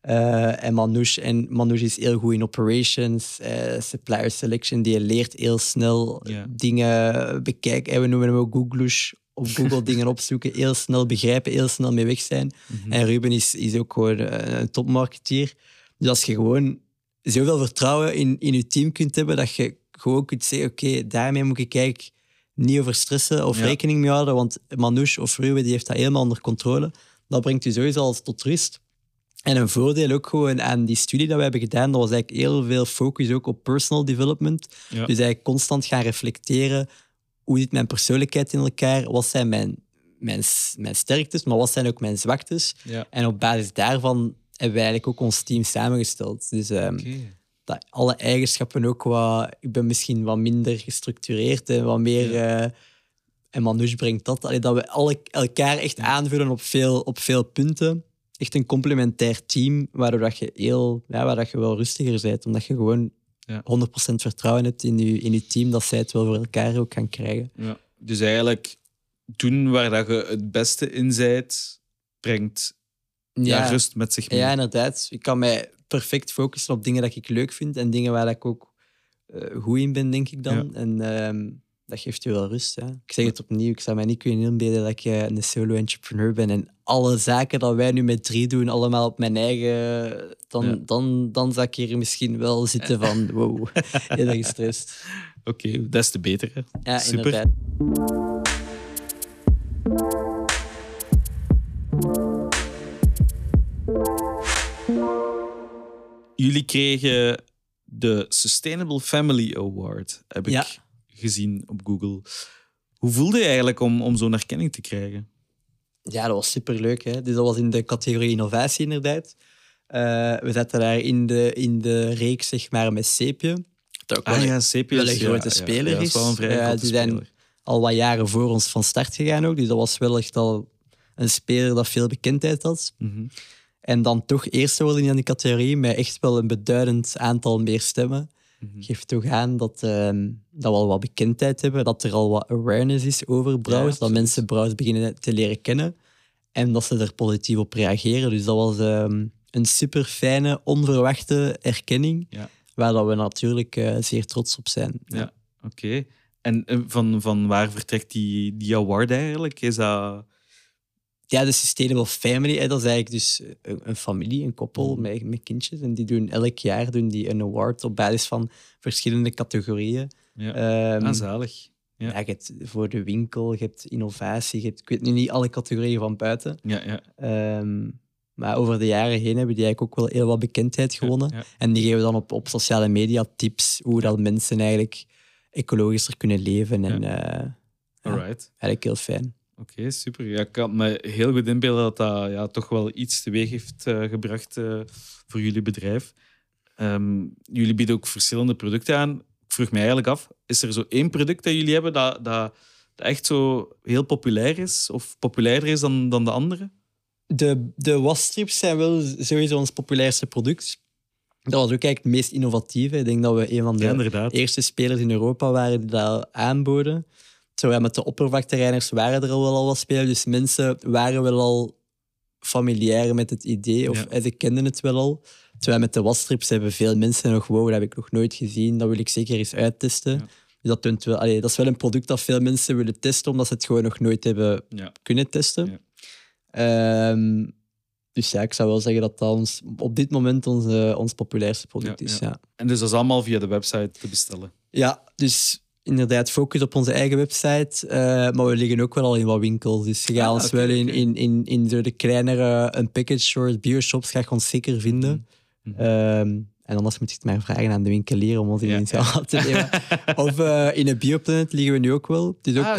Eh, en Manouche, en Manouche is heel goed in operations, eh, supplier selection. Die leert heel snel dingen bekijken. En we noemen hem ook Googlush. Op Google dingen opzoeken, heel snel begrijpen, heel snel mee weg zijn. En Ruben is, is ook gewoon eh, een topmarketeer. Dus als je gewoon zoveel vertrouwen in, in je team kunt hebben, dat je gewoon kunt zeggen, oké, daarmee moet ik eigenlijk niet over stressen of Ja. rekening mee houden, want Manouche of Ruben die heeft dat helemaal onder controle. Dat brengt je sowieso al tot rust. En een voordeel ook gewoon aan die studie dat we hebben gedaan, dat was eigenlijk heel veel focus ook op personal development. Ja. Dus eigenlijk constant gaan reflecteren, hoe zit mijn persoonlijkheid in elkaar? Wat zijn mijn, mijn, mijn sterktes, maar wat zijn ook mijn zwaktes? Ja. En op basis daarvan hebben wij eigenlijk ook ons team samengesteld. Dus ehm, dat alle eigenschappen ook wat... Ik ben misschien wat minder gestructureerd en wat meer... eh, en Manouche brengt dat. Allee, dat we alle, elkaar echt aanvullen op veel, op veel punten. Echt een complementair team, waardoor dat je, heel, ja, waar dat je wel rustiger bent. Omdat je gewoon Ja. 100% vertrouwen hebt in je, in je team, dat zij het wel voor elkaar ook gaan krijgen. Ja. Dus eigenlijk doen waar dat je het beste in zijt, brengt ja. rust met zich mee. Ja, inderdaad. Ik kan mij perfect focussen op dingen dat ik leuk vind en dingen waar ik ook eh, goed in ben, denk ik dan. En ehm, dat geeft je wel rust. Ja. Ik zeg het opnieuw, ik zou mij niet kunnen inbeelden dat ik eh, een solo-entrepreneur ben en alle zaken dat wij nu met drie doen, allemaal op mijn eigen... Dan, Ja. dan, dan zou ik hier misschien wel zitten van, wow, heel erg gestrest. Oké, des te beter. Hè. Ja, Super. inderdaad. Jullie kregen de Sustainable Family Award, heb ik Ja. Gezien op Google. Hoe voelde je eigenlijk om, om zo'n erkenning te krijgen? Ja, dat was superleuk. Hè? Dus dat was in de categorie innovatie inderdaad. Eh, we zaten daar in de, in de reeks zeg maar, met Seepje. Dat ook wel Ah een- ja, wel een ja, grote ja, speler ja, dat is. is wel een vrij Ja, grote die zijn al wat jaren voor ons van start gegaan ook. Dus dat was wel echt al een speler dat veel bekendheid had. Mhm. En dan toch eerste worden in die categorie met echt wel een beduidend aantal meer stemmen. Mhm. Geeft toch aan dat, ehm, dat we al wat bekendheid hebben, dat er al wat awareness is over browse, dat mensen browse beginnen te leren kennen en dat ze er positief op reageren. Dus dat was ehm, een super fijne, onverwachte erkenning, Ja. waar dat we natuurlijk eh, zeer trots op zijn. Ja, oké. En eh, van, van waar vertrekt die, die award eigenlijk? Is dat... Ja, de Sustainable Family, hè, dat is eigenlijk dus een, een familie, een koppel Mhm. met, met kindjes. En die doen elk jaar doen die een award op basis van verschillende categorieën. Ja, Ehm, ah, zalig. Ja. ja. je hebt voor de winkel, je hebt innovatie, je hebt, ik weet nu niet alle categorieën van buiten. Ja, ja. Ehm, Maar over de jaren heen hebben die eigenlijk ook wel heel wat bekendheid gewonnen. Ja. En die geven dan op, op sociale media tips hoe dat mensen eigenlijk ecologischer kunnen leven. En eh, ja, Alright. eigenlijk heel fijn. Oké, super. Ja, ik kan me heel goed inbeelden dat dat ja, toch wel iets teweeg heeft eh, gebracht eh, voor jullie bedrijf. Ehm, jullie bieden ook verschillende producten aan. Ik vroeg me eigenlijk af, is er zo één product dat jullie hebben dat, dat, dat echt zo heel populair is? Of populairder is dan, dan de andere? De, de wasstrips zijn wel sowieso ons populairste product. Dat was ook eigenlijk het meest innovatieve. Ik denk dat we een van de Ja, eerste spelers in Europa waren die dat aanboden. Terwijl met de oppervlaktereiners waren er al wel al wat spelers. Dus mensen waren wel al familiair met het idee. Of Ja. eh, ze kenden het wel al. Terwijl met de wasstrips hebben veel mensen nog... Wow, dat heb ik nog nooit gezien. Dat wil ik zeker eens uittesten. Ja. Dus dat, wel, allee, dat is wel een product dat veel mensen willen testen, omdat ze het gewoon nog nooit hebben Ja. kunnen testen. Ja. Ehm, dus ja, ik zou wel zeggen dat dat ons, op dit moment onze, ons populairste product is. ja. Ja. En dus dat is allemaal via de website te bestellen. Ja, dus inderdaad focus op onze eigen website. eh, maar we liggen ook wel al in wat winkels. Dus je gaat Ah, ons wel in, in, in, in zo de kleinere een package stores, bioshops, ga je ons zeker vinden. Mhm. Ehm, en anders moet je het maar vragen aan de winkelier om ons in Ja, te nemen. Of eh, in een bioplanet liggen we nu ook wel. Het is ook Ah,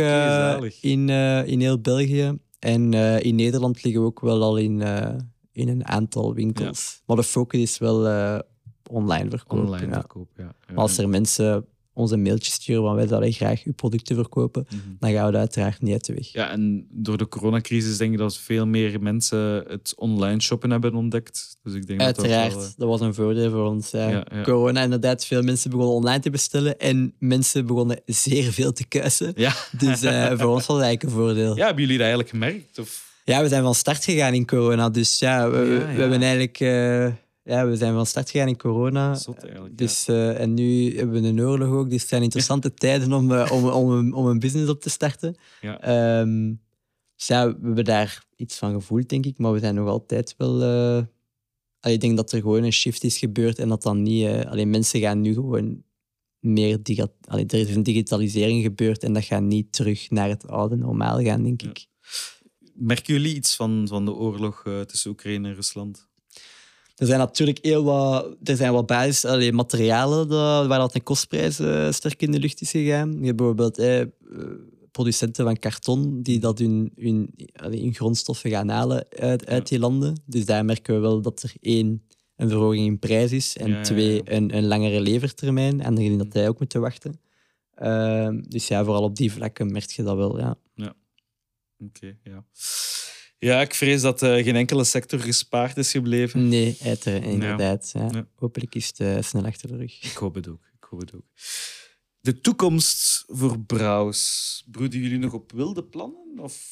oké, eh, in, in heel België. En in Nederland liggen we ook wel al in, in een aantal winkels. Maar de focus is wel online verkopen. Online ja. verkoop, ja. als er mensen ons een mailtje sturen van wij zouden graag uw producten verkopen, Mhm. dan gaan we dat uiteraard niet uit de weg. Ja, en door de coronacrisis denk ik dat veel meer mensen het online shoppen hebben ontdekt. Dus ik denk dat Uiteraard, dat dat, wel, was een voordeel voor ons. ja. Ja, ja. Corona, inderdaad, veel mensen begonnen online te bestellen en mensen begonnen zeer veel te kuisen. Ja. Dus eh, voor ons was het eigenlijk een voordeel. ja, hebben jullie dat eigenlijk gemerkt? Of? Ja, we zijn van start gegaan in corona. Dus ja, we, we- Ja, we ja. hebben eigenlijk... eh, ja, we zijn van start gegaan in corona. Zot eigenlijk. Dus, eh, en nu hebben we een oorlog ook. Dus het zijn interessante tijden om, eh, om, om, een- om een business op te starten. Ja. Ehm, dus ja, we hebben daar iets van gevoeld, denk ik. Maar we zijn nog altijd wel... eh, allee, ik denk dat er gewoon een shift is gebeurd en dat dan niet... alleen mensen gaan nu gewoon meer... diga- allee, er is een digitalisering gebeurd en dat gaat niet terug naar het oude normaal gaan, denk ik. Merken jullie iets van, van de oorlog tussen Oekraïne en Rusland? Er zijn natuurlijk heel wat, er zijn wat basis, allee, materialen dat, waar dat een kostprijs eh, sterk in de lucht is gegaan. Je hebt bijvoorbeeld eh, producenten van karton die dat hun, hun, allee, hun grondstoffen gaan halen uit, uit die landen. Dus daar merken we wel dat er één, een verhoging in prijs is en Ja, ja, ja. twee, een, een langere levertermijn. En dan dat wij ook moeten wachten. Ehm, dus ja, vooral op die vlakken merk je dat wel, ja. Oké, ja. Ja, ik vrees dat eh, geen enkele sector gespaard is gebleven. Nee, uiteraard, inderdaad. Ja. Ja. Hopelijk is het eh, snel achter de rug. Ik hoop het ook. Ik hoop het ook. De toekomst voor Brouws. Broeden jullie nog op wilde plannen? Of...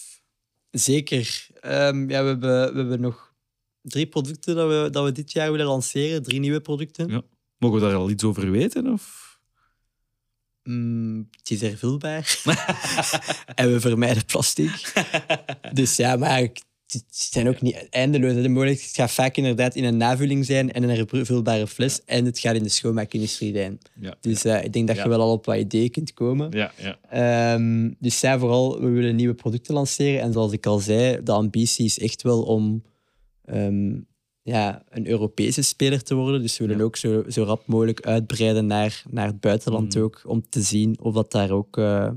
Zeker. Ehm, ja, we, hebben, we hebben nog drie producten dat we, dat we dit jaar willen lanceren. Drie nieuwe producten. Ja. Mogen we daar al iets over weten? Of? Mm, het is hervulbaar. en we vermijden plastic. dus ja, maar het zijn ook niet eindeloos. De mogelijkheid het gaat vaak inderdaad in een navulling zijn en een hervulbare fles. En het gaat in de schoonmaakindustrie zijn. Ja. Dus eh, ik denk dat Ja. je wel al op wat ideeën kunt komen. Ja, ja. Ehm, dus ja, vooral, we willen nieuwe producten lanceren. En zoals ik al zei, de ambitie is echt wel om ehm, ja, een Europese speler te worden. Dus we willen Ja. ook zo, zo rap mogelijk uitbreiden naar, naar het buitenland Mhm. ook, om te zien of dat daar ook eh,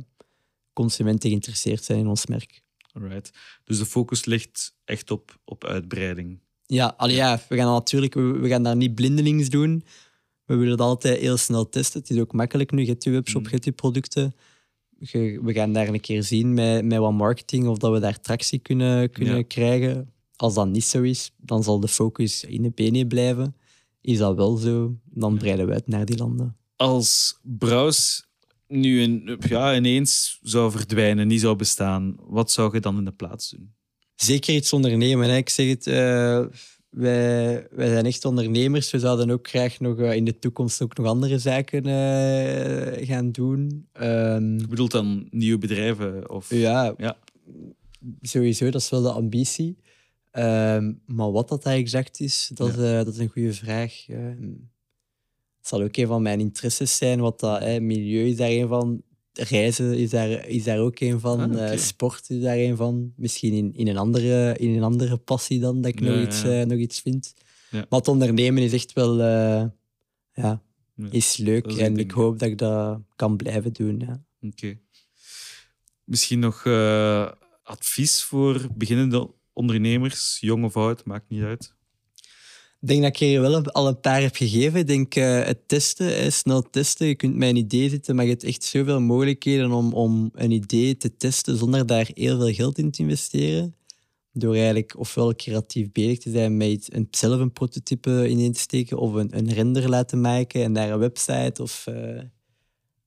consumenten geïnteresseerd zijn in ons merk. Alright. Dus de focus ligt echt op, op uitbreiding. Ja, allee, ja we gaan natuurlijk, we, we gaan daar niet blindelings doen. We willen het altijd heel snel testen. Het is ook makkelijk nu. Je hebt je webshop, Mm. je hebt je producten. Je- we gaan daar een keer zien met, met wat marketing of dat we daar tractie kunnen, kunnen Ja. krijgen. Als dat niet zo is, dan zal de focus in de BNE blijven. Is dat wel zo, dan breiden we uit naar die landen. Als Brouws nu in, ja, ineens zou verdwijnen, niet zou bestaan, wat zou je dan in de plaats doen? Zeker iets ondernemen. Hè. Ik zeg het, eh, wij, wij zijn echt ondernemers. We zouden ook graag nog eh, in de toekomst ook nog andere zaken eh, gaan doen. Ehm, Je bedoelt dan nieuwe bedrijven? Of... ja, Ja. sowieso, dat is wel de ambitie. Ehm, maar wat dat exact is, dat, Ja. eh, dat is een goede vraag. Ehm, het zal ook een van mijn interesses zijn. Wat dat, milieu is daar een van. reizen is daar, is daar ook een van. Ah. Eh, sport is daar een van. Misschien in, in, een, andere, in een andere passie dan, dat ik Ja, nog, ja, iets, nog iets vind. Ja. Maar het ondernemen is echt wel... ja, is leuk. is en ding, ik hoop dat ik dat kan blijven doen. Ja. Oké. Misschien nog advies voor beginnende ondernemers, jong of oud, maakt niet uit. Ik denk dat ik er wel al een paar heb gegeven. Ik denk eh, het testen, eh, snel testen. Je kunt met een idee zitten, maar je hebt echt zoveel mogelijkheden om, om een idee te testen zonder daar heel veel geld in te investeren. Door eigenlijk ofwel creatief bezig te zijn met een, zelf een prototype in te steken of een, een render laten maken en daar een website of... eh,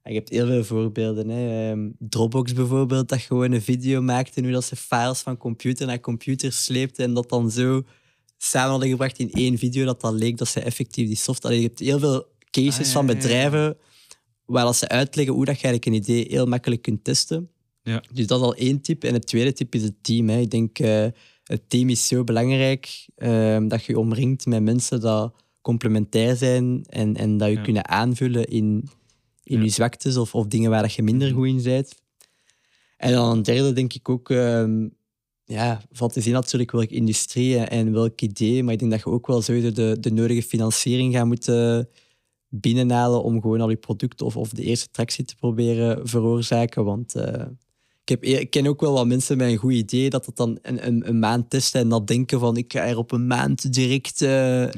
ja, je hebt heel veel voorbeelden. Hè. Ehm, Dropbox bijvoorbeeld, dat gewoon een video maakte en hoe dat ze files van computer naar computer sleepte en dat dan zo samen hadden gebracht in één video, dat dan leek dat ze effectief die software... Allee, Je hebt heel veel cases Ah, ja, van ja, ja. bedrijven waar dat ze uitleggen hoe dat je eigenlijk een idee heel makkelijk kunt testen. Ja. Dus dat is al één tip. En het tweede tip is het team. Hè. Ik denk, eh, het team is zo belangrijk ehm, dat je je omringt met mensen die complementair zijn en, en dat je kunnen aanvullen in, in je zwaktes of, of dingen waar dat je minder goed in bent. En dan een derde denk ik ook, ehm, ja, valt te zien natuurlijk welke industrie en welk idee, maar ik denk dat je ook wel sowieso de, de nodige financiering gaat moeten binnenhalen om gewoon al je product of, of de eerste tractie te proberen veroorzaken. Want eh, ik, heb, ik ken ook wel wat mensen met een goed idee dat het dan een, een, een maand testen en dat denken van ik ga er op een maand direct eh.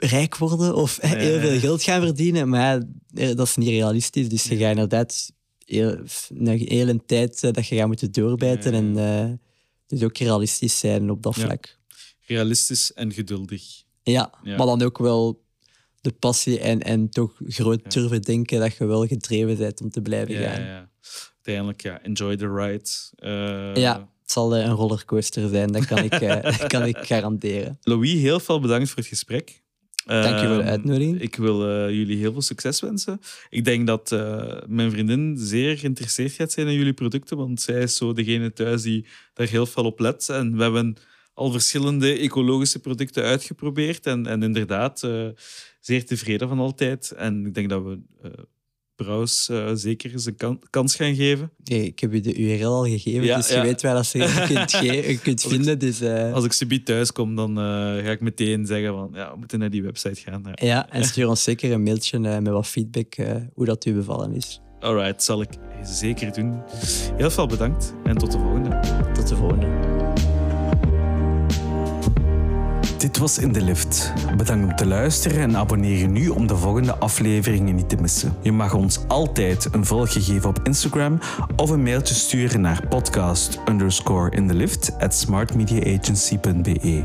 Rijk worden of heel veel geld gaan verdienen. Maar eh, dat is niet realistisch. Dus je gaat inderdaad heel, een hele tijd eh, dat je gaat moeten doorbijten en eh, dus ook realistisch zijn op dat vlak. Realistisch en geduldig. Ja, maar dan ook wel de passie en, en toch groot durven denken dat je wel gedreven bent om te blijven Ja, gaan. ja. Uiteindelijk, ja, enjoy the ride. Ja, het zal een rollercoaster zijn, dat kan ik, dat kan ik garanderen. Louis, heel veel bedankt voor het gesprek. Dank je voor de Ehm, uitnodiging. Ik wil eh, jullie heel veel succes wensen. Ik denk dat eh, mijn vriendin zeer geïnteresseerd gaat zijn in jullie producten, want zij is zo degene thuis die daar heel veel op let. En we hebben al verschillende ecologische producten uitgeprobeerd en, en inderdaad eh, zeer tevreden van altijd. En ik denk dat we Brouws eh, zeker eens een kan- kans gaan geven. Nee, ik heb je de URL al gegeven, Ja, dus je weet waar dat ze je kunt, je kunt Als ik- vinden. Dus, eh, Als ik subiet thuis kom, dan eh, ga ik meteen zeggen van ja, we moeten naar die website gaan. Ja. ja, en stuur ons zeker een mailtje met wat feedback hoe dat u bevallen is. Alright, zal ik zeker doen. Heel veel bedankt en tot de volgende. Tot de volgende. Dit was In de Lift. Bedankt om te luisteren en abonneer je nu om de volgende afleveringen niet te missen. Je mag ons altijd een volgje geven op Instagram of een mailtje sturen naar podcast underscore in the lift at smartmediaagency.be.